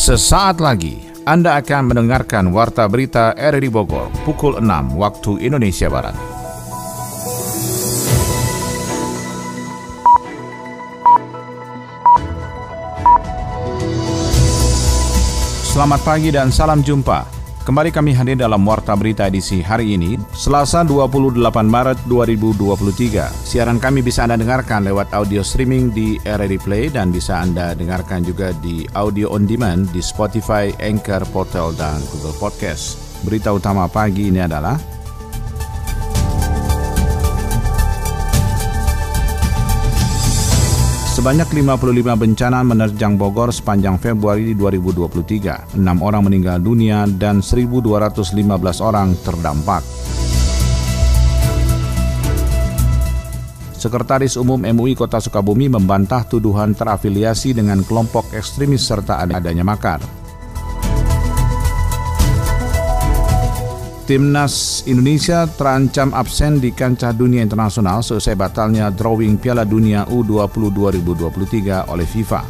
Sesaat lagi Anda akan mendengarkan Warta Berita RRI Bogor pukul 6 waktu Indonesia Barat. Selamat pagi dan salam jumpa. Kembali kami hadir dalam Warta Berita edisi hari ini, Selasa 28 Maret 2023. Siaran kami bisa Anda dengarkan lewat audio streaming di RRI Play dan bisa Anda dengarkan juga di audio on demand di Spotify, Anchor, Portal, dan Google Podcast. Berita utama pagi ini adalah Sebanyak 55 bencana menerjang Bogor sepanjang Februari 2023. Enam orang meninggal dunia dan 1.215 orang terdampak. Sekretaris Umum MUI Kota Sukabumi membantah tuduhan terafiliasi dengan kelompok ekstremis serta adanya makar. Timnas Indonesia terancam absen di kancah dunia internasional selesai batalnya drawing Piala Dunia U20 2023 oleh FIFA.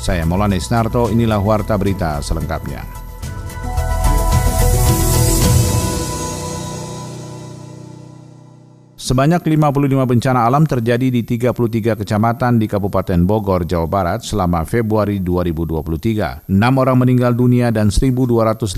Saya Maulana Isnarto, inilah Warta Berita selengkapnya. Sebanyak 55 bencana alam terjadi di 33 kecamatan di Kabupaten Bogor, Jawa Barat selama Februari 2023. 6 orang meninggal dunia dan 1.215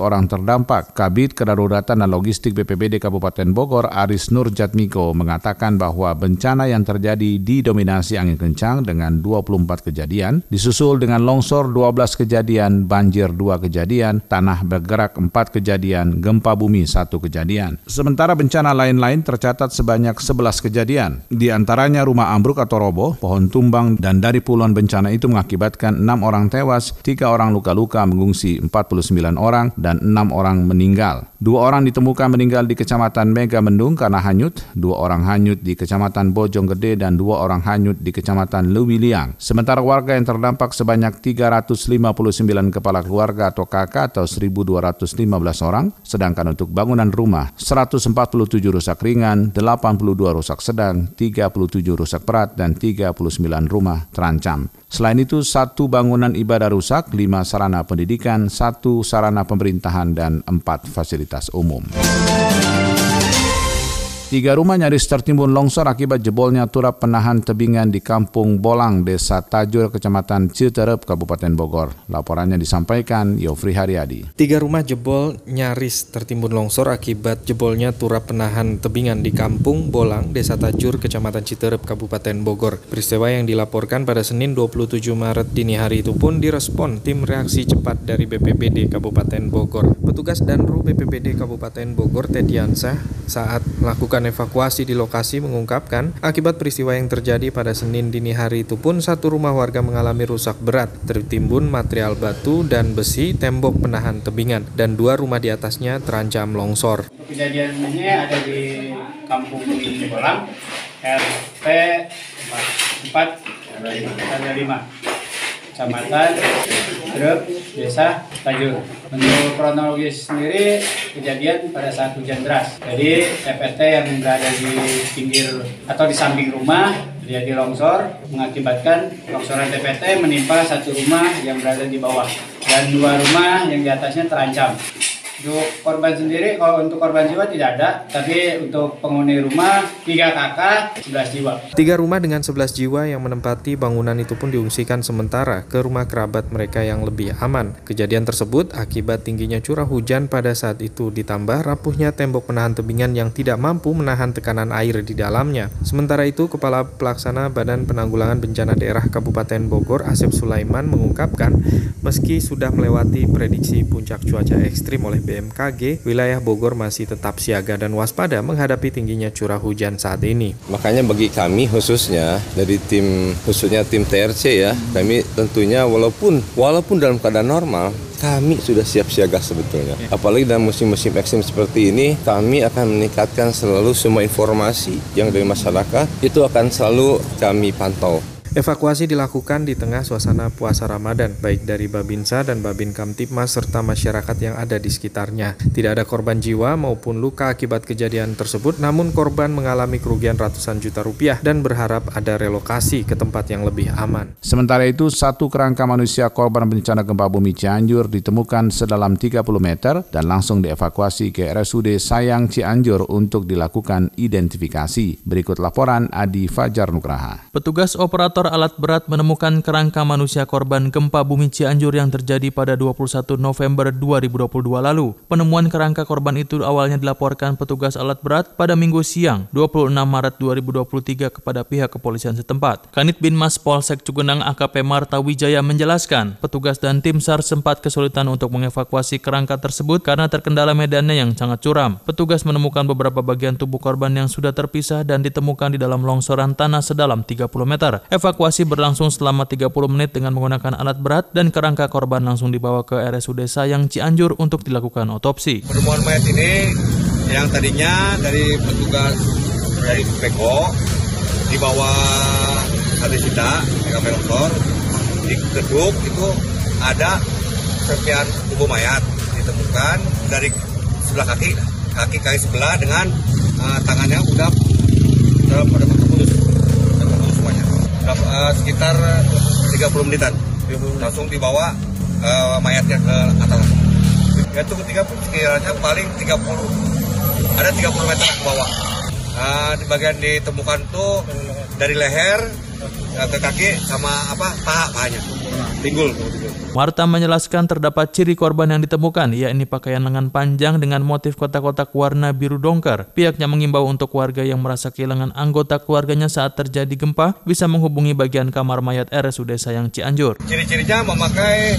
orang terdampak. Kabit Kedaruratan dan Logistik BPBD Kabupaten Bogor, Aris Nurjatmiko, mengatakan bahwa bencana yang terjadi didominasi angin kencang dengan 24 kejadian, disusul dengan longsor 12 kejadian, banjir 2 kejadian, tanah bergerak 4 kejadian, gempa bumi 1 kejadian. Sementara bencana lain-lain tercatat sebanyak 11 kejadian. Di antaranya rumah ambruk atau roboh, pohon tumbang, dan dari puluhan bencana itu mengakibatkan 6 orang tewas, 3 orang luka-luka mengungsi 49 orang, dan 6 orang meninggal. Dua orang ditemukan meninggal di Kecamatan Mega Mendung karena hanyut, dua orang hanyut di Kecamatan Bojonggede, dan dua orang hanyut di Kecamatan Lewiliang. Sementara warga yang terdampak sebanyak 359 kepala keluarga atau KK atau 1.215 orang, sedangkan untuk bangunan rumah 147 rusak ringan, 82 rusak sedang, 37 rusak berat, dan 39 rumah terancam. Selain itu, satu bangunan ibadah rusak, lima sarana pendidikan, satu sarana pemerintahan, dan empat fasilitas umum. Tiga rumah nyaris tertimbun longsor akibat jebolnya turap penahan tebingan di Kampung Bolang, Desa Tajur, Kecamatan Citerep, Kabupaten Bogor. Laporannya disampaikan Yofri Haryadi. Tiga rumah jebol nyaris tertimbun longsor akibat jebolnya turap penahan tebingan di Kampung Bolang, Desa Tajur, Kecamatan Citerep, Kabupaten Bogor. Peristiwa yang dilaporkan pada Senin 27 Maret dini hari itu pun direspon tim reaksi cepat dari BPBD Kabupaten Bogor. Petugas dan Ru BPBD Kabupaten Bogor, Tediansah, saat melakukan evakuasi di lokasi mengungkapkan, akibat peristiwa yang terjadi pada Senin dini hari itu pun satu rumah warga mengalami rusak berat, tertimbun material batu dan besi tembok penahan tebingan, dan dua rumah di atasnya terancam longsor. Kejadian ini ada di Kampung Bolang, RT 4 RW 5 Kecamatan Grep, Desa Tajur. Untuk kronologis sendiri, kejadian pada saat hujan deras. Jadi TPT yang berada di pinggir atau di samping rumah terjadi longsor mengakibatkan longsoran TPT menimpa satu rumah yang berada di bawah dan dua rumah yang di atasnya terancam. Untuk korban sendiri, kalau untuk korban jiwa tidak ada, tapi untuk penghuni rumah tiga kakak, 11 jiwa. Tiga rumah dengan 11 jiwa yang menempati bangunan itu pun diungsikan sementara ke rumah kerabat mereka yang lebih aman. Kejadian tersebut akibat tingginya curah hujan pada saat itu ditambah rapuhnya tembok penahan tebingan yang tidak mampu menahan tekanan air di dalamnya. Sementara itu, Kepala Pelaksana Badan Penanggulangan Bencana Daerah Kabupaten Bogor, Asep Sulaiman mengungkapkan, meski sudah melewati prediksi puncak cuaca ekstrim oleh BMKG, wilayah Bogor masih tetap siaga dan waspada menghadapi tingginya curah hujan saat ini. Makanya bagi kami khususnya dari tim khususnya tim TRC ya, kami tentunya walaupun walaupun dalam keadaan normal kami sudah siap siaga sebetulnya. Apalagi dalam musim-musim ekstrim seperti ini, kami akan meningkatkan selalu semua informasi yang dari masyarakat itu akan selalu kami pantau. Evakuasi dilakukan di tengah suasana puasa Ramadan, baik dari Babinsa dan Babin Kamtipmas serta masyarakat yang ada di sekitarnya. Tidak ada korban jiwa maupun luka akibat kejadian tersebut, namun korban mengalami kerugian ratusan juta rupiah dan berharap ada relokasi ke tempat yang lebih aman. Sementara itu, satu kerangka manusia korban bencana gempa bumi Cianjur ditemukan sedalam 30 meter dan langsung dievakuasi ke RSUD Sayang Cianjur untuk dilakukan identifikasi. Berikut laporan Adi Fajar Nugraha. Petugas operator alat berat menemukan kerangka manusia korban gempa bumi Cianjur yang terjadi pada 21 November 2022 lalu. Penemuan kerangka korban itu awalnya dilaporkan petugas alat berat pada minggu siang 26 Maret 2023 kepada pihak kepolisian setempat. Kanit Binmas Polsek Cugenang AKP Marta Wijaya menjelaskan, petugas dan tim SAR sempat kesulitan untuk mengevakuasi kerangka tersebut karena terkendala medannya yang sangat curam. Petugas menemukan beberapa bagian tubuh korban yang sudah terpisah dan ditemukan di dalam longsoran tanah sedalam 30 meter. Evakuasi Evakuasi berlangsung selama 30 menit dengan menggunakan alat berat dan kerangka korban langsung dibawa ke RSUD Sayang Cianjur untuk dilakukan otopsi. Penemuan mayat ini yang tadinya dari petugas dari Peko dibawa Hadesita, TKP Longsor, di gedung itu ada serpian tubuh mayat ditemukan dari sebelah kaki, kaki kaki sebelah dengan uh, tangannya udah dalam uh, sekitar 30 menitan. Langsung dibawa uh, mayatnya ke atas. Ya itu ketika sekiranya paling 30 ada 30 meter ke bawah. Uh, di bagian ditemukan tuh dari leher ke kaki sama apa paha pahanya. Tinggul. Marta menjelaskan terdapat ciri korban yang ditemukan, yakni pakaian lengan panjang dengan motif kotak-kotak warna biru dongker. Pihaknya mengimbau untuk warga yang merasa kehilangan anggota keluarganya saat terjadi gempa bisa menghubungi bagian kamar mayat RSUD Sayang Cianjur. Ciri-cirinya memakai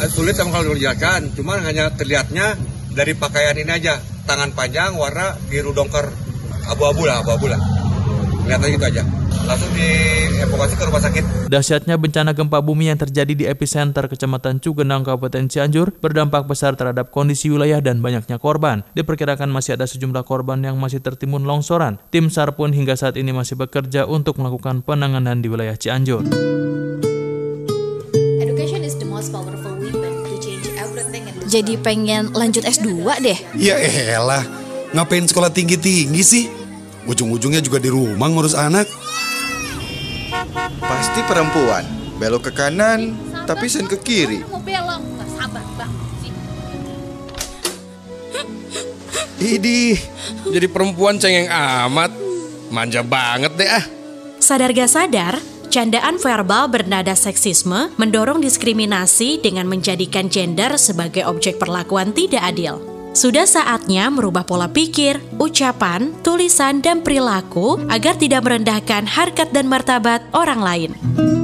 eh, sulit sama kalau dijelaskan, cuma hanya terlihatnya dari pakaian ini aja, tangan panjang warna biru dongker, abu-abu lah, abu-abu lah. Kelihatannya gitu aja langsung dievakuasi ke rumah sakit. Dahsyatnya bencana gempa bumi yang terjadi di epicenter Kecamatan Cugenang, Kabupaten Cianjur berdampak besar terhadap kondisi wilayah dan banyaknya korban. Diperkirakan masih ada sejumlah korban yang masih tertimbun longsoran. Tim SAR pun hingga saat ini masih bekerja untuk melakukan penanganan di wilayah Cianjur. Jadi pengen lanjut S2 deh? Ya elah, ngapain sekolah tinggi-tinggi sih? Ujung-ujungnya juga di rumah ngurus anak. Pasti perempuan. Belok ke kanan, tapi sen ke kiri. Idih, jadi perempuan cengeng amat. Manja banget deh ah. Sadar gak sadar, candaan verbal bernada seksisme mendorong diskriminasi dengan menjadikan gender sebagai objek perlakuan tidak adil. Sudah saatnya merubah pola pikir, ucapan, tulisan, dan perilaku agar tidak merendahkan harkat dan martabat orang lain.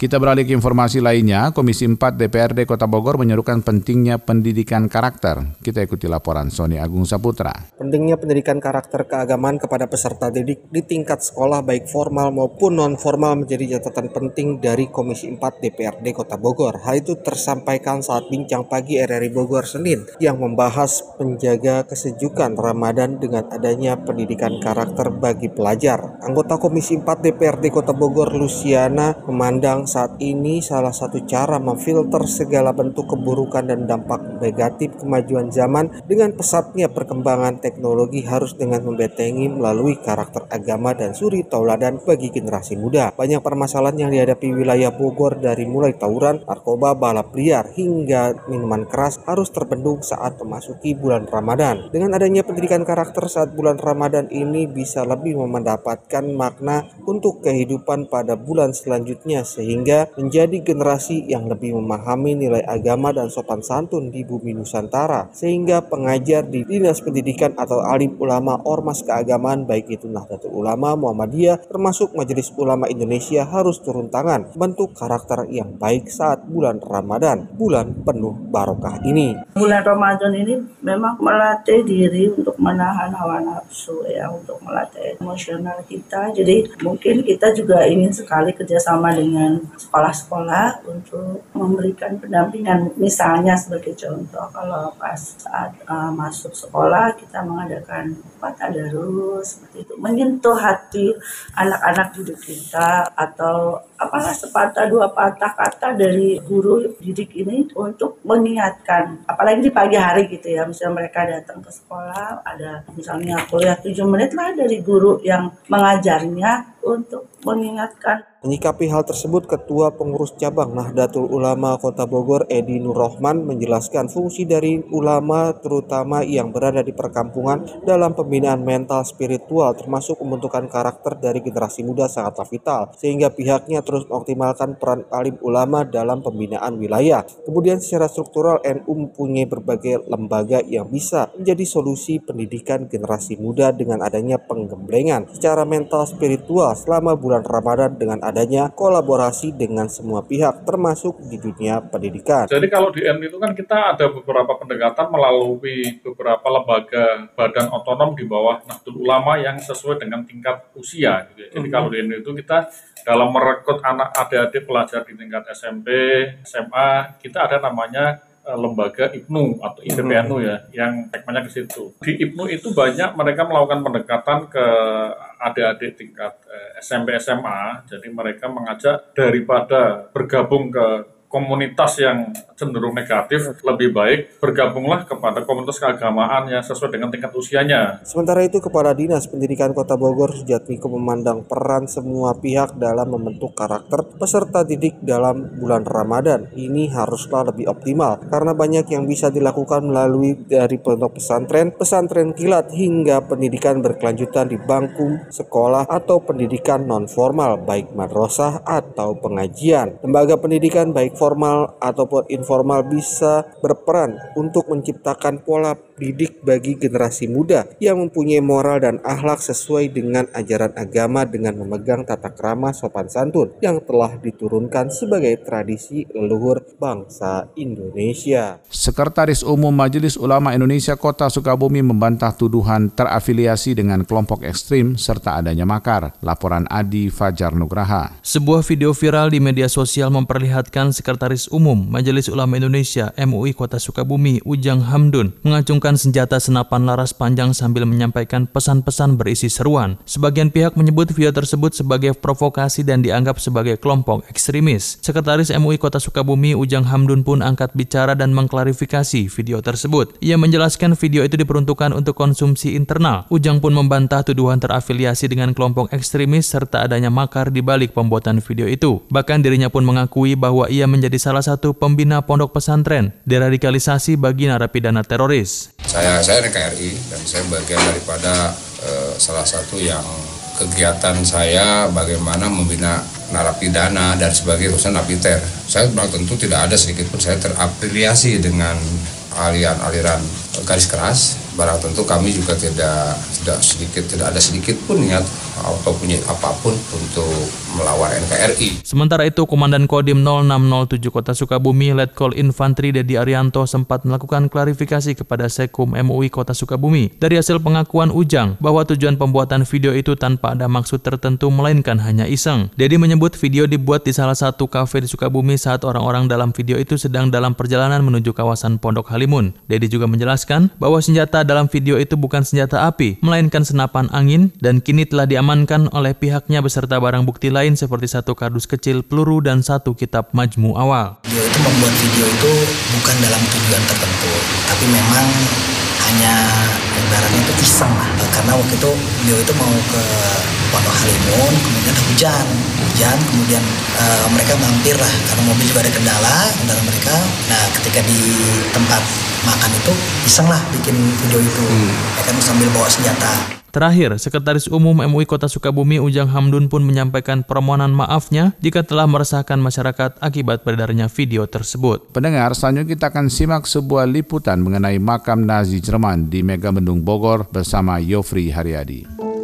Kita beralih ke informasi lainnya, Komisi 4 DPRD Kota Bogor menyerukan pentingnya pendidikan karakter. Kita ikuti laporan Sony Agung Saputra. Pentingnya pendidikan karakter keagamaan kepada peserta didik di tingkat sekolah baik formal maupun non-formal menjadi catatan penting dari Komisi 4 DPRD Kota Bogor. Hal itu tersampaikan saat bincang pagi RRI Bogor Senin yang membahas penjaga kesejukan Ramadan dengan adanya pendidikan karakter bagi pelajar. Anggota Komisi 4 DPRD Kota Bogor Luciana memandang saat ini salah satu cara memfilter segala bentuk keburukan dan dampak negatif kemajuan zaman dengan pesatnya perkembangan teknologi harus dengan membetengi melalui karakter agama dan suri tauladan bagi generasi muda. Banyak permasalahan yang dihadapi wilayah Bogor dari mulai tawuran, narkoba, balap liar hingga minuman keras harus terbendung saat memasuki bulan Ramadan. Dengan adanya pendidikan karakter saat bulan Ramadan ini bisa lebih mendapatkan makna untuk kehidupan pada bulan selanjutnya sehingga sehingga menjadi generasi yang lebih memahami nilai agama dan sopan santun di bumi Nusantara sehingga pengajar di Dinas Pendidikan atau alim ulama ormas keagamaan baik itu Nahdlatul Ulama Muhammadiyah termasuk Majelis Ulama Indonesia harus turun tangan bentuk karakter yang baik saat bulan Ramadan bulan penuh barokah ini. Bulan Ramadan ini memang melatih diri untuk menahan hawa nafsu ya untuk melatih emosional kita. Jadi mungkin kita juga ingin sekali kerjasama dengan sekolah-sekolah untuk memberikan pendampingan. Misalnya sebagai contoh, kalau pas saat uh, masuk sekolah kita mengadakan tadarus seperti itu, menyentuh hati anak-anak didik kita atau apalah sepatah dua patah kata dari guru didik ini untuk mengingatkan, apalagi di pagi hari gitu ya, misalnya mereka datang ke sekolah, ada misalnya kuliah tujuh menit lah dari guru yang mengajarnya untuk mengingatkan Menyikapi hal tersebut, Ketua Pengurus Cabang Nahdlatul Ulama Kota Bogor Edi Nurrohman menjelaskan fungsi dari ulama terutama yang berada di perkampungan dalam pembinaan mental spiritual termasuk pembentukan karakter dari generasi muda sangatlah vital sehingga pihaknya terus mengoptimalkan peran alim ulama dalam pembinaan wilayah. Kemudian secara struktural NU mempunyai berbagai lembaga yang bisa menjadi solusi pendidikan generasi muda dengan adanya penggemblengan secara mental spiritual selama bulan Ramadan dengan adanya kolaborasi dengan semua pihak termasuk di dunia pendidikan. Jadi kalau di NU itu kan kita ada beberapa pendekatan melalui beberapa lembaga badan otonom di bawah Nahdlatul Ulama yang sesuai dengan tingkat usia. Gitu ya. Jadi hmm. kalau di NU itu kita dalam merekrut anak adik-adik pelajar di tingkat SMP, SMA, kita ada namanya lembaga IPNU atau IPPNU ya yang segmennya ke situ. Di IPNU itu banyak mereka melakukan pendekatan ke adik-adik tingkat eh, SMP SMA. Jadi mereka mengajak daripada bergabung ke komunitas yang cenderung negatif, lebih baik bergabunglah kepada komunitas keagamaan yang sesuai dengan tingkat usianya. Sementara itu, Kepala Dinas Pendidikan Kota Bogor Sujatmiko memandang peran semua pihak dalam membentuk karakter peserta didik dalam bulan Ramadan. Ini haruslah lebih optimal karena banyak yang bisa dilakukan melalui dari pondok pesantren, pesantren kilat hingga pendidikan berkelanjutan di bangku sekolah atau pendidikan non formal baik madrasah atau pengajian. Lembaga pendidikan baik formal ataupun informal bisa berperan untuk menciptakan pola didik bagi generasi muda yang mempunyai moral dan akhlak sesuai dengan ajaran agama dengan memegang tata krama sopan santun yang telah diturunkan sebagai tradisi leluhur bangsa Indonesia. Sekretaris Umum Majelis Ulama Indonesia Kota Sukabumi membantah tuduhan terafiliasi dengan kelompok ekstrim serta adanya makar. Laporan Adi Fajar Nugraha. Sebuah video viral di media sosial memperlihatkan Sekretaris Umum Majelis Ulama Indonesia MUI Kota Sukabumi Ujang Hamdun mengacungkan mengeluarkan senjata senapan laras panjang sambil menyampaikan pesan-pesan berisi seruan. Sebagian pihak menyebut video tersebut sebagai provokasi dan dianggap sebagai kelompok ekstremis. Sekretaris MUI Kota Sukabumi Ujang Hamdun pun angkat bicara dan mengklarifikasi video tersebut. Ia menjelaskan video itu diperuntukkan untuk konsumsi internal. Ujang pun membantah tuduhan terafiliasi dengan kelompok ekstremis serta adanya makar di balik pembuatan video itu. Bahkan dirinya pun mengakui bahwa ia menjadi salah satu pembina pondok pesantren deradikalisasi bagi narapidana teroris. Saya saya NKRI dan saya bagian daripada uh, salah satu yang kegiatan saya bagaimana membina narapidana dan sebagai urusan napiter. Saya tentu tidak ada sedikit pun saya terafiliasi dengan aliran-aliran garis keras. Barang tentu kami juga tidak tidak sedikit tidak ada sedikit pun niat atau punya apa pun untuk melawan NKRI. Sementara itu, Komandan Kodim 0607 Kota Sukabumi, Letkol Infantri Dedi Arianto sempat melakukan klarifikasi kepada Sekum MUI Kota Sukabumi. Dari hasil pengakuan Ujang bahwa tujuan pembuatan video itu tanpa ada maksud tertentu melainkan hanya iseng. Dedi menyebut video dibuat di salah satu kafe di Sukabumi saat orang-orang dalam video itu sedang dalam perjalanan menuju kawasan Pondok Halimun. Dedi juga menjelaskan bahwa senjata dalam video itu bukan senjata api, melainkan senapan angin dan kini telah diamankan oleh pihaknya beserta barang bukti lain seperti satu kardus kecil peluru dan satu kitab majmu awal. Dia itu membuat video itu bukan dalam tujuan tertentu, tapi memang hanya ibaratnya itu iseng lah. Karena waktu itu beliau itu mau ke Pondok Halimun kemudian hujan. Hujan kemudian uh, mereka mampir lah. Karena mobil juga ada kendala kendala mereka. Nah ketika di tempat makan itu iseng lah bikin video itu. Hmm. ya kan sambil bawa senjata Terakhir, Sekretaris Umum MUI Kota Sukabumi Ujang Hamdun pun menyampaikan permohonan maafnya jika telah meresahkan masyarakat akibat beredarnya video tersebut. Pendengar, selanjutnya kita akan simak sebuah liputan mengenai makam Nazi Jerman di Megamendung Bogor bersama Yofri Haryadi.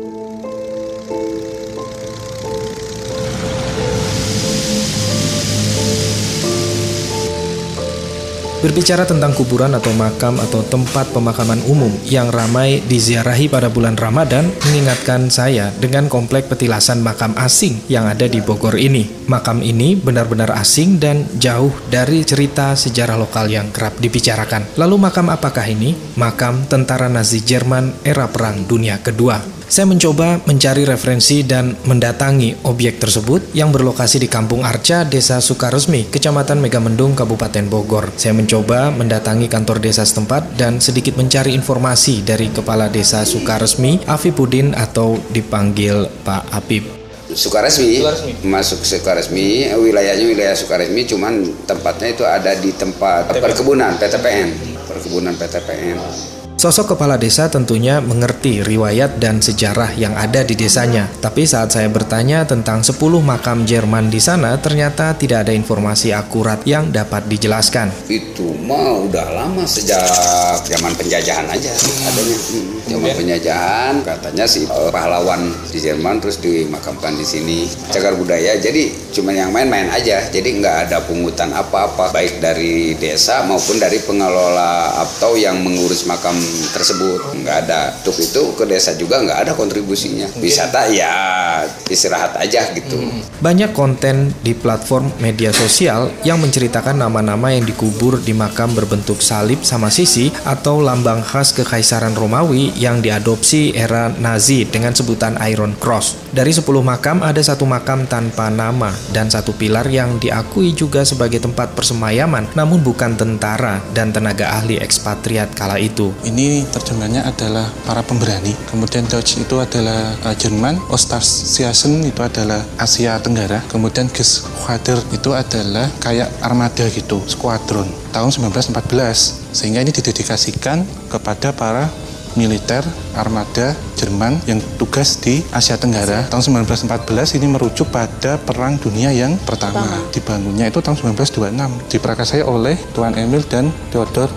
Berbicara tentang kuburan atau makam atau tempat pemakaman umum yang ramai diziarahi pada bulan Ramadan mengingatkan saya dengan komplek petilasan makam asing yang ada di Bogor ini. Makam ini benar-benar asing dan jauh dari cerita sejarah lokal yang kerap dibicarakan. Lalu makam apakah ini? Makam tentara Nazi Jerman era Perang Dunia Kedua. Saya mencoba mencari referensi dan mendatangi objek tersebut yang berlokasi di Kampung Arca, Desa Sukaresmi, Kecamatan Megamendung, Kabupaten Bogor. Saya mencoba mendatangi kantor desa setempat dan sedikit mencari informasi dari Kepala Desa Sukaresmi, Afipudin atau dipanggil Pak Apip. Sukaresmi, masuk Sukaresmi, wilayahnya wilayah Sukaresmi, cuman tempatnya itu ada di tempat perkebunan PTPN, perkebunan PTPN. Sosok kepala desa tentunya mengerti riwayat dan sejarah yang ada di desanya. Tapi saat saya bertanya tentang 10 makam Jerman di sana, ternyata tidak ada informasi akurat yang dapat dijelaskan. Itu mah udah lama sejak zaman penjajahan aja adanya. Hmm, zaman penjajahan katanya sih eh, pahlawan di Jerman terus dimakamkan di sini. Cagar budaya. Jadi cuma yang main-main aja. Jadi nggak ada pungutan apa-apa baik dari desa maupun dari pengelola atau yang mengurus makam tersebut. Nggak ada. Untuk itu ke desa juga nggak ada kontribusinya. Wisata ya istirahat aja gitu. Banyak konten di platform media sosial yang menceritakan nama-nama yang dikubur di makam berbentuk salib sama sisi atau lambang khas kekaisaran Romawi yang diadopsi era Nazi dengan sebutan Iron Cross. Dari 10 makam ada satu makam tanpa nama dan satu pilar yang diakui juga sebagai tempat persemayaman namun bukan tentara dan tenaga ahli ekspatriat kala itu. Ini terjemahannya adalah para pemberani. Kemudian Deutsch itu adalah uh, Jerman, Ostasiasen itu adalah Asia Tenggara. Kemudian Geschwader itu adalah kayak armada gitu, skuadron tahun 1914. Sehingga ini didedikasikan kepada para militer armada Jerman yang tugas di Asia Tenggara tahun 1914 ini merujuk pada Perang Dunia yang pertama. Dibangunnya itu tahun 1926 diprakarsai oleh Tuan Emil dan Theodor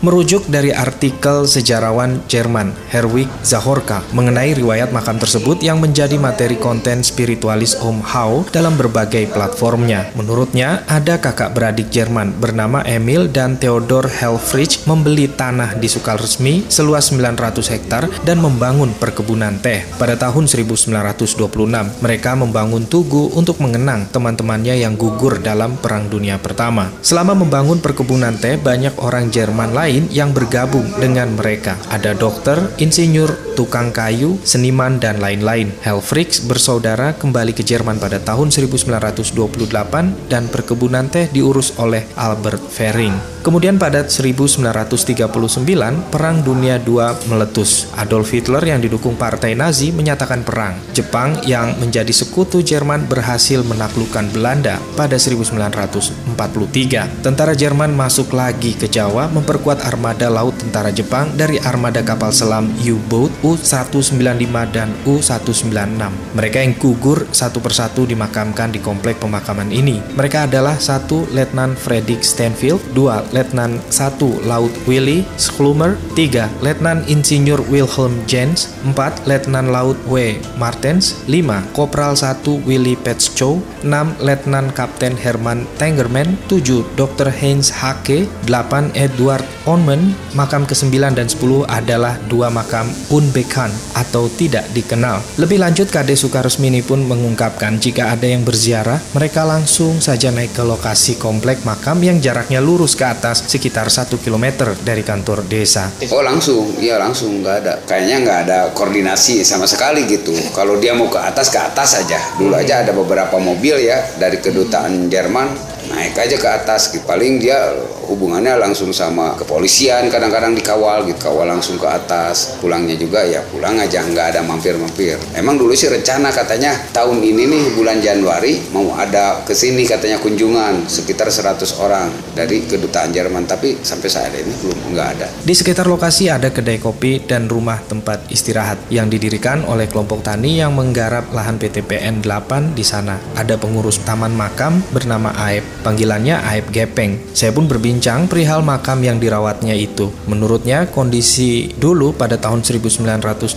Merujuk dari artikel sejarawan Jerman Herwig Zahorka mengenai riwayat makam tersebut yang menjadi materi konten spiritualis Om Hao dalam berbagai platformnya. Menurutnya, ada kakak beradik Jerman bernama Emil dan Theodor Helfrich membeli tanah di Sukaresmi seluas 900 hektar dan membangun perkebunan teh. Pada tahun 1926, mereka membangun tugu untuk mengenang teman-temannya yang gugur dalam Perang Dunia Pertama. Selama membangun perkebunan teh, banyak orang Jerman lain yang bergabung dengan mereka. Ada dokter, insinyur, tukang kayu, seniman, dan lain-lain. Helfrich bersaudara kembali ke Jerman pada tahun 1928 dan perkebunan teh diurus oleh Albert Fering. Kemudian pada 1939, Perang Dunia II meletus. Adolf Hitler yang didukung partai Nazi menyatakan perang. Jepang yang menjadi sekutu Jerman berhasil menaklukkan Belanda pada 1943. Tentara Jerman masuk lagi ke Jawa memperkuat armada laut tentara Jepang dari armada kapal selam U-boat U-195 dan U-196. Mereka yang gugur satu persatu dimakamkan di komplek pemakaman ini. Mereka adalah satu Letnan Fredrik Stanfield, dua Letnan 1 Laut Willy Schlumer, 3 Letnan Insinyur Wilhelm Jens, 4 Letnan Laut W. Martens, 5 Kopral 1 Willy Petschou, 6 Letnan Kapten Herman Tengerman, 7 Dr. Heinz Hake, 8 Edward Onman, makam ke-9 dan 10 adalah dua makam Unbekan atau tidak dikenal. Lebih lanjut KD Sukaresmini pun mengungkapkan jika ada yang berziarah, mereka langsung saja naik ke lokasi komplek makam yang jaraknya lurus ke atas sekitar 1 km dari kantor desa. Oh langsung, iya langsung nggak ada. Kayaknya nggak ada koordinasi sama sekali gitu. Kalau dia mau ke atas ke atas aja. Dulu aja ada beberapa mobil ya dari kedutaan Jerman naik aja ke atas. Paling dia hubungannya langsung sama kepolisian kadang-kadang dikawal gitu kawal langsung ke atas pulangnya juga ya pulang aja nggak ada mampir-mampir emang dulu sih rencana katanya tahun ini nih bulan Januari mau ada ke sini katanya kunjungan sekitar 100 orang dari kedutaan Jerman tapi sampai saat ini belum nggak ada Di sekitar lokasi ada kedai kopi dan rumah tempat istirahat yang didirikan oleh kelompok tani yang menggarap lahan PTPN 8 di sana. Ada pengurus taman makam bernama Aep, panggilannya Aep Gepeng. Saya pun berbincang berbincang perihal makam yang dirawatnya itu. Menurutnya, kondisi dulu pada tahun 1985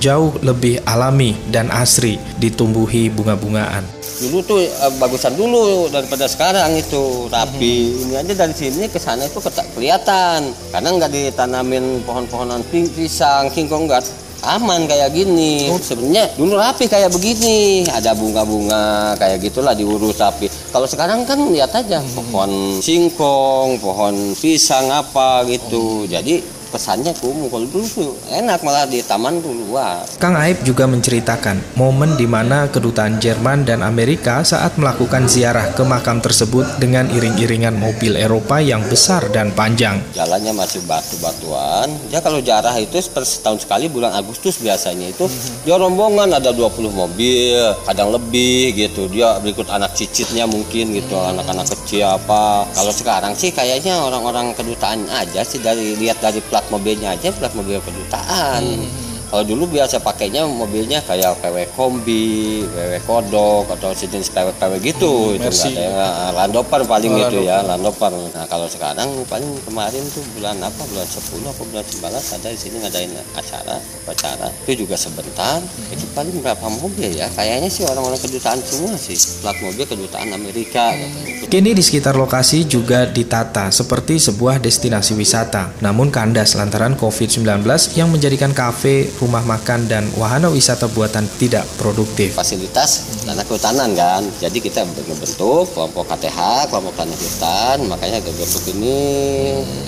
jauh lebih alami dan asri, ditumbuhi bunga-bungaan. Dulu tuh eh, bagusan dulu daripada sekarang itu rapi. Ini aja dari sini ke sana itu kelihatan karena nggak ditanamin pohon-pohonan pisang, singkong enggak aman kayak gini. Sebenarnya dulu rapi kayak begini, ada bunga-bunga kayak gitulah diurus rapi. Kalau sekarang kan lihat aja pohon singkong, pohon pisang apa gitu. Jadi pesannya kumuh kalau dulu tuh enak malah di taman tuh luar. Kang Aib juga menceritakan momen di mana kedutaan Jerman dan Amerika saat melakukan ziarah ke makam tersebut dengan iring-iringan mobil Eropa yang besar dan panjang. Jalannya masih batu-batuan. Ya kalau jarah itu setahun sekali bulan Agustus biasanya itu dia rombongan ada 20 mobil, kadang lebih gitu. Dia berikut anak cicitnya mungkin gitu, anak-anak kecil apa. Kalau sekarang sih kayaknya orang-orang kedutaan aja sih dari lihat dari plat plat mobilnya aja plat mobil kedutaan hmm. Kalau dulu biasa pakainya mobilnya kayak PW kombi, PW kodok atau sejenis PW PW gitu hmm, itu enggak ada ya, Landover paling oh, itu ya Landover. Nah kalau sekarang paling kemarin tuh bulan apa bulan 10 apa bulan 11 ada di sini ngadain acara upacara itu juga sebentar hmm. itu paling berapa mobil ya kayaknya sih orang-orang kedutaan semua sih plat mobil kedutaan Amerika. Hmm. Kini di sekitar lokasi juga ditata seperti sebuah destinasi wisata namun kandas lantaran COVID-19 yang menjadikan kafe rumah makan dan wahana wisata buatan tidak produktif. Fasilitas tanah kehutanan kan, jadi kita membentuk kelompok KTH, kelompok tanah hutan, makanya bentuk ini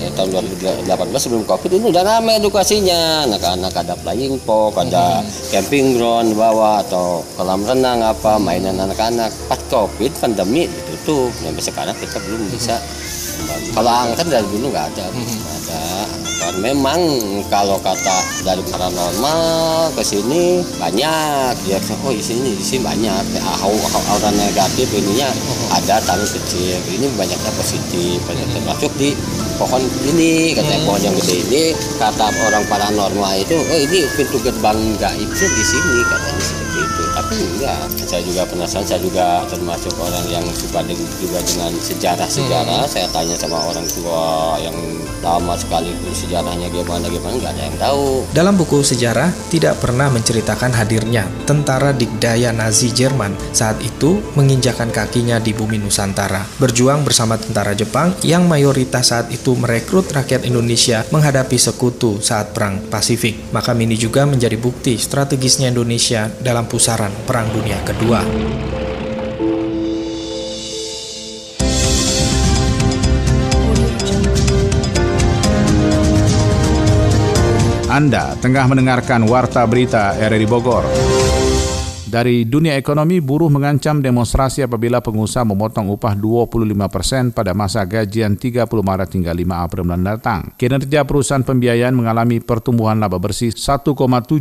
ya, tahun 2018 sebelum COVID ini udah ramai edukasinya, anak-anak ada flying pok, ada hmm. camping ground bawah atau kolam renang apa, mainan anak-anak. Pas COVID pandemi ditutup, sampai sekarang kita belum bisa kalau angkat dari dulu nggak ada, hmm. ada. Kan memang kalau kata dari paranormal ke sini banyak. Ya oh di sini di sini banyak. Ya, aura negatif ininya ada tapi kecil. Ini banyaknya positif banyak termasuk di pohon ini katanya pohon yang gede ini. Kata orang paranormal itu oh ini pintu gerbang gaib di sini katanya seperti itu tapi enggak saya juga penasaran saya juga termasuk orang yang suka juga dengan sejarah-sejarah. Hmm. saya tanya sama orang tua yang lama sekali sejarahnya gimana gimana nggak ada yang tahu. Dalam buku sejarah tidak pernah menceritakan hadirnya tentara dikdaya Nazi Jerman. Saat itu menginjakan kakinya di bumi Nusantara. Berjuang bersama tentara Jepang yang mayoritas saat itu merekrut rakyat Indonesia menghadapi sekutu saat perang Pasifik. Makam ini juga menjadi bukti strategisnya Indonesia dalam pusaran Perang Dunia Kedua. Anda tengah mendengarkan Warta Berita RRI Bogor. Dari dunia ekonomi, buruh mengancam demonstrasi apabila pengusaha memotong upah 25 persen pada masa gajian 30 Maret hingga 5 April mendatang. Kinerja perusahaan pembiayaan mengalami pertumbuhan laba bersih 1,73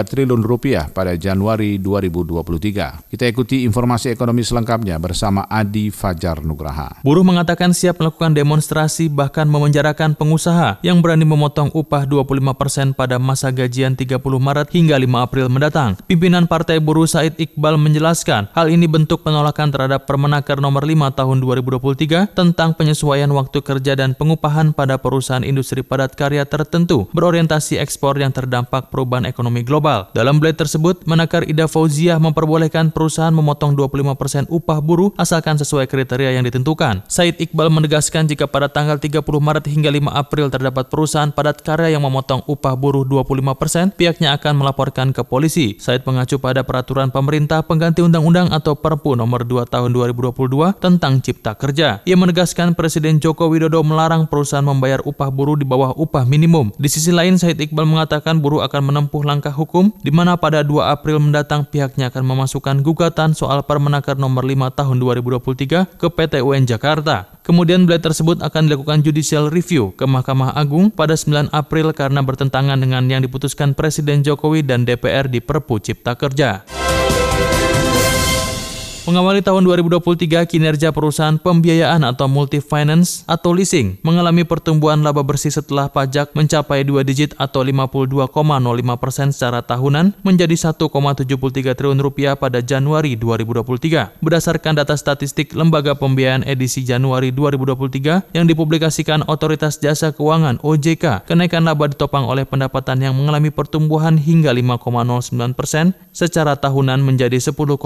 triliun rupiah pada Januari 2023. Kita ikuti informasi ekonomi selengkapnya bersama Adi Fajar Nugraha. Buruh mengatakan siap melakukan demonstrasi bahkan memenjarakan pengusaha yang berani memotong upah 25 persen pada masa gajian 30 Maret hingga 5 April mendatang. Pimpinan Partai Buruh Guru Said Iqbal menjelaskan, hal ini bentuk penolakan terhadap Permenaker nomor 5 tahun 2023 tentang penyesuaian waktu kerja dan pengupahan pada perusahaan industri padat karya tertentu berorientasi ekspor yang terdampak perubahan ekonomi global. Dalam blade tersebut, Menakar Ida Fauziah memperbolehkan perusahaan memotong 25% upah buruh asalkan sesuai kriteria yang ditentukan. Said Iqbal menegaskan jika pada tanggal 30 Maret hingga 5 April terdapat perusahaan padat karya yang memotong upah buruh 25%, pihaknya akan melaporkan ke polisi. Said mengacu pada peraturan peraturan pemerintah pengganti undang-undang atau Perpu nomor 2 tahun 2022 tentang Cipta Kerja. Ia menegaskan Presiden Joko Widodo melarang perusahaan membayar upah buruh di bawah upah minimum. Di sisi lain, Said Iqbal mengatakan buruh akan menempuh langkah hukum di mana pada 2 April mendatang pihaknya akan memasukkan gugatan soal Permenaker nomor 5 tahun 2023 ke PT UN Jakarta. Kemudian blade tersebut akan dilakukan judicial review ke Mahkamah Agung pada 9 April karena bertentangan dengan yang diputuskan Presiden Jokowi dan DPR di Perpu Cipta Kerja. Mengawali tahun 2023, kinerja perusahaan pembiayaan atau multi-finance atau leasing mengalami pertumbuhan laba bersih setelah pajak mencapai dua digit atau 52,05 persen secara tahunan menjadi 1,73 triliun rupiah pada Januari 2023. Berdasarkan data statistik Lembaga Pembiayaan edisi Januari 2023 yang dipublikasikan Otoritas Jasa Keuangan OJK, kenaikan laba ditopang oleh pendapatan yang mengalami pertumbuhan hingga 5,09 persen secara tahunan menjadi 10,48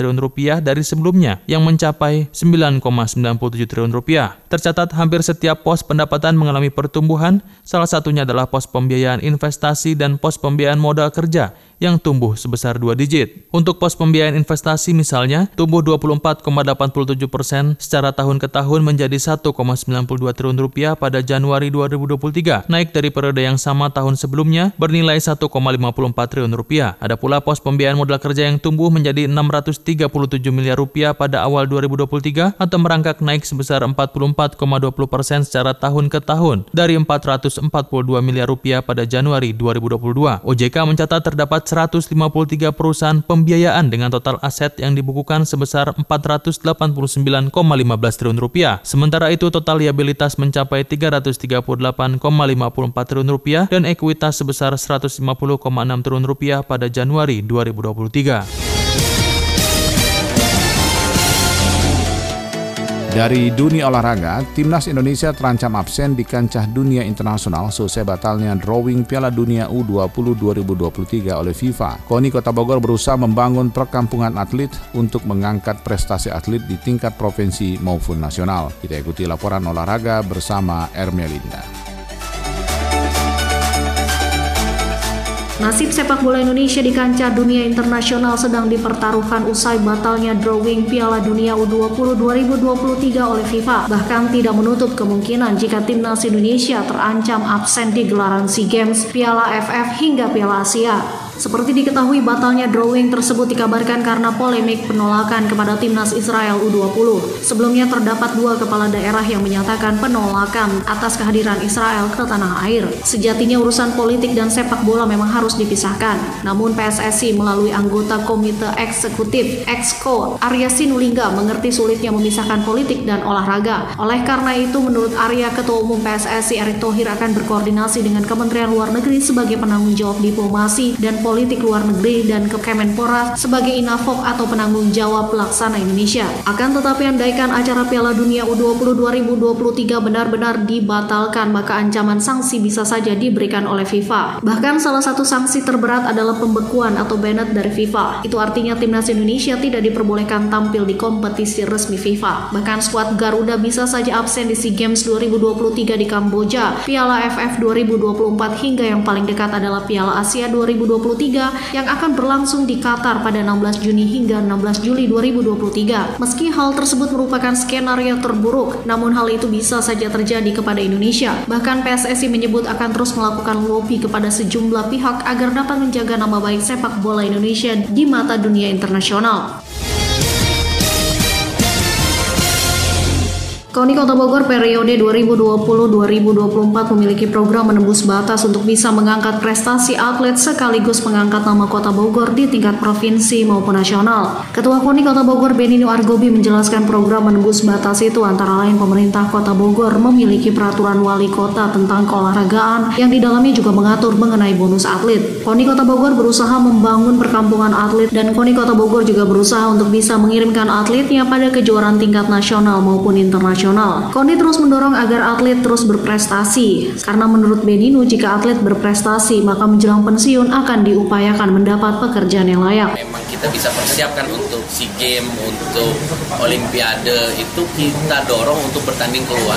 triliun triliun rupiah dari sebelumnya yang mencapai 9,97 triliun rupiah. Tercatat hampir setiap pos pendapatan mengalami pertumbuhan, salah satunya adalah pos pembiayaan investasi dan pos pembiayaan modal kerja yang tumbuh sebesar dua digit. Untuk pos pembiayaan investasi misalnya, tumbuh 24,87 persen secara tahun ke tahun menjadi 1,92 triliun rupiah pada Januari 2023, naik dari periode yang sama tahun sebelumnya bernilai 1,54 triliun rupiah. Ada pula pos pembiayaan modal kerja yang tumbuh menjadi 637 miliar rupiah pada awal 2023 atau merangkak naik sebesar 44,20 persen secara tahun ke tahun dari 442 miliar rupiah pada Januari 2022. OJK mencatat terdapat 153 perusahaan pembiayaan dengan total aset yang dibukukan sebesar 489,15 triliun rupiah. Sementara itu total liabilitas mencapai 338,54 triliun rupiah dan ekuitas sebesar 150,6 triliun rupiah pada Januari 2023. Dari dunia olahraga, timnas Indonesia terancam absen di kancah dunia internasional selesai batalnya drawing Piala Dunia U20 2023 oleh FIFA. KONI Kota Bogor berusaha membangun perkampungan atlet untuk mengangkat prestasi atlet di tingkat provinsi maupun nasional. Kita ikuti laporan olahraga bersama Ermelinda. Nasib sepak bola Indonesia di kancah dunia internasional sedang dipertaruhkan usai batalnya drawing Piala Dunia U20 2023 oleh FIFA. Bahkan tidak menutup kemungkinan jika timnas Indonesia terancam absen di gelaran SEA Games, Piala FF hingga Piala Asia. Seperti diketahui batalnya drawing tersebut dikabarkan karena polemik penolakan kepada timnas Israel U20. Sebelumnya terdapat dua kepala daerah yang menyatakan penolakan atas kehadiran Israel ke tanah air. Sejatinya urusan politik dan sepak bola memang harus dipisahkan. Namun PSSI melalui anggota Komite Eksekutif Exco Arya Sinulinga mengerti sulitnya memisahkan politik dan olahraga. Oleh karena itu menurut Arya Ketua Umum PSSI Erick Thohir akan berkoordinasi dengan Kementerian Luar Negeri sebagai penanggung jawab diplomasi dan politik luar negeri dan ke Kemenpora sebagai inafok atau penanggung jawab pelaksana Indonesia. Akan tetapi andaikan acara Piala Dunia U20 2023 benar-benar dibatalkan, maka ancaman sanksi bisa saja diberikan oleh FIFA. Bahkan salah satu sanksi terberat adalah pembekuan atau banned dari FIFA. Itu artinya timnas Indonesia tidak diperbolehkan tampil di kompetisi resmi FIFA. Bahkan skuad Garuda bisa saja absen di SEA Games 2023 di Kamboja, Piala AFF 2024 hingga yang paling dekat adalah Piala Asia 2023 yang akan berlangsung di Qatar pada 16 Juni hingga 16 Juli 2023. Meski hal tersebut merupakan skenario terburuk, namun hal itu bisa saja terjadi kepada Indonesia. Bahkan PSSI menyebut akan terus melakukan lobby kepada sejumlah pihak agar dapat menjaga nama baik sepak bola Indonesia di mata dunia internasional. KONI Kota Bogor periode 2020-2024 memiliki program menembus batas untuk bisa mengangkat prestasi atlet sekaligus mengangkat nama Kota Bogor di tingkat provinsi maupun nasional. Ketua KONI Kota Bogor Benino Argobi menjelaskan program menembus batas itu antara lain pemerintah Kota Bogor memiliki peraturan wali kota tentang keolahragaan yang di dalamnya juga mengatur mengenai bonus atlet. KONI Kota Bogor berusaha membangun perkampungan atlet dan KONI Kota Bogor juga berusaha untuk bisa mengirimkan atletnya pada kejuaraan tingkat nasional maupun internasional nasional. Koni terus mendorong agar atlet terus berprestasi, karena menurut Beninu jika atlet berprestasi maka menjelang pensiun akan diupayakan mendapat pekerjaan yang layak. Memang kita bisa persiapkan untuk SEA Games, untuk Olimpiade itu kita dorong untuk bertanding keluar.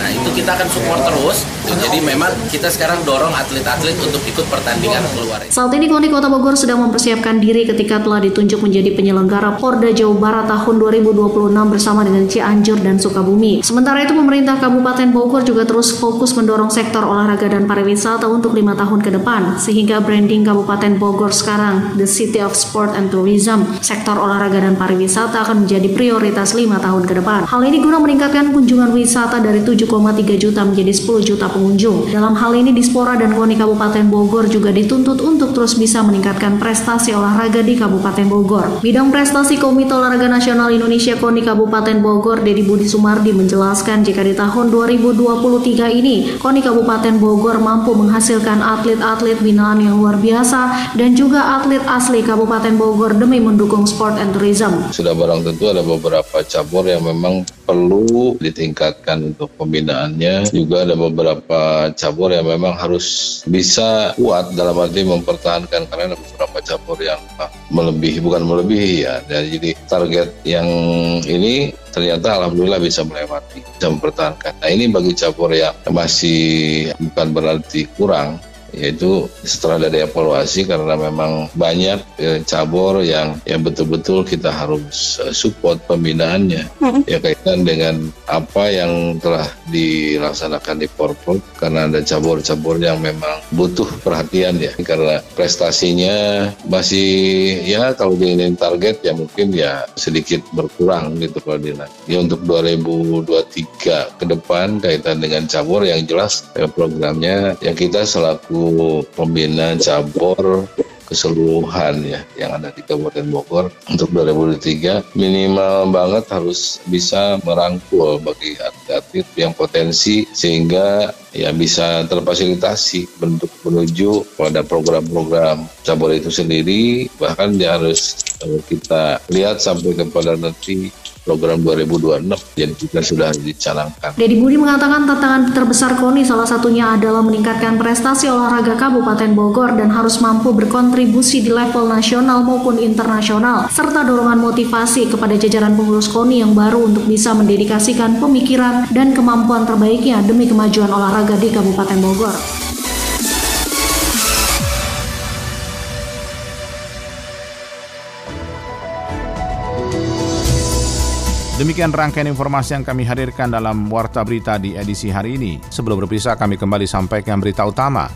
Nah itu kita akan support terus. Jadi memang kita sekarang dorong atlet-atlet untuk ikut pertandingan keluar. Saat ini Koni Kota Bogor sedang mempersiapkan diri ketika telah ditunjuk menjadi penyelenggara Porda Jawa Barat tahun 2026 bersama dengan Cianjur dan Sukabumi bumi. Sementara itu pemerintah Kabupaten Bogor juga terus fokus mendorong sektor olahraga dan pariwisata untuk lima tahun ke depan, sehingga branding Kabupaten Bogor sekarang The City of Sport and Tourism, sektor olahraga dan pariwisata akan menjadi prioritas lima tahun ke depan. Hal ini guna meningkatkan kunjungan wisata dari 7,3 juta menjadi 10 juta pengunjung. Dalam hal ini Dispora dan KONI Kabupaten Bogor juga dituntut untuk terus bisa meningkatkan prestasi olahraga di Kabupaten Bogor. Bidang prestasi Komite Olahraga Nasional Indonesia KONI Kabupaten Bogor Dedi Budi Sumardi menjelaskan jika di tahun 2023 ini KONI Kabupaten Bogor mampu menghasilkan atlet-atlet binaan yang luar biasa dan juga atlet asli Kabupaten Bogor demi mendukung sport and tourism. Sudah barang tentu ada beberapa cabur yang memang perlu ditingkatkan untuk pembinaannya. Juga ada beberapa cabur yang memang harus bisa kuat dalam arti mempertahankan karena ada beberapa cabur yang melebihi bukan melebihi ya. Jadi target yang ini ternyata alhamdulillah bisa melewati, bisa mempertahankan. Nah ini bagi cabur yang masih bukan berarti kurang, yaitu setelah ada evaluasi karena memang banyak eh, cabur yang yang betul-betul kita harus uh, support pembinaannya mm-hmm. ya kaitan dengan apa yang telah dilaksanakan di Porpor karena ada cabur-cabur yang memang butuh perhatian ya. Karena prestasinya masih ya kalau diingin target ya mungkin ya sedikit berkurang gitu kalau dilihat ya untuk 2023 ke depan kaitan dengan cabur yang jelas ya, programnya yang kita selaku pembina cabur keseluruhan ya yang ada di Kabupaten Bogor untuk 2023 minimal banget harus bisa merangkul bagi atlet-atlet yang potensi sehingga ya bisa terfasilitasi bentuk menuju pada program-program cabur itu sendiri. Bahkan dia harus kita lihat sampai kepada nanti program 2026 yang juga sudah dicanangkan. Dedi Budi mengatakan tantangan terbesar KONI salah satunya adalah meningkatkan prestasi olahraga Kabupaten Bogor dan harus mampu berkontribusi di level nasional maupun internasional serta dorongan motivasi kepada jajaran pengurus KONI yang baru untuk bisa mendedikasikan pemikiran dan kemampuan terbaiknya demi kemajuan olahraga di Kabupaten Bogor. Demikian rangkaian informasi yang kami hadirkan dalam Warta Berita di edisi hari ini. Sebelum berpisah, kami kembali sampaikan berita utama.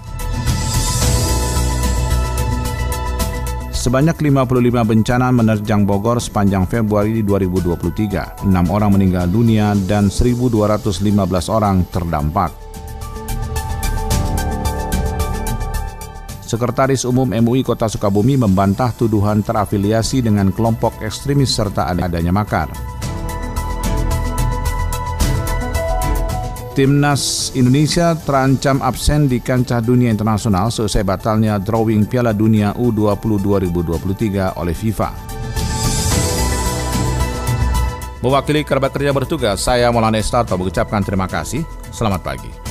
Sebanyak 55 bencana menerjang Bogor sepanjang Februari 2023. 6 orang meninggal dunia dan 1.215 orang terdampak. Sekretaris Umum MUI Kota Sukabumi membantah tuduhan terafiliasi dengan kelompok ekstremis serta adanya makar. Timnas Indonesia terancam absen di kancah dunia internasional selesai batalnya drawing Piala Dunia U20 2023 oleh FIFA. Mewakili kerabat kerja bertugas, saya Maulana Estarto mengucapkan terima kasih. Selamat pagi.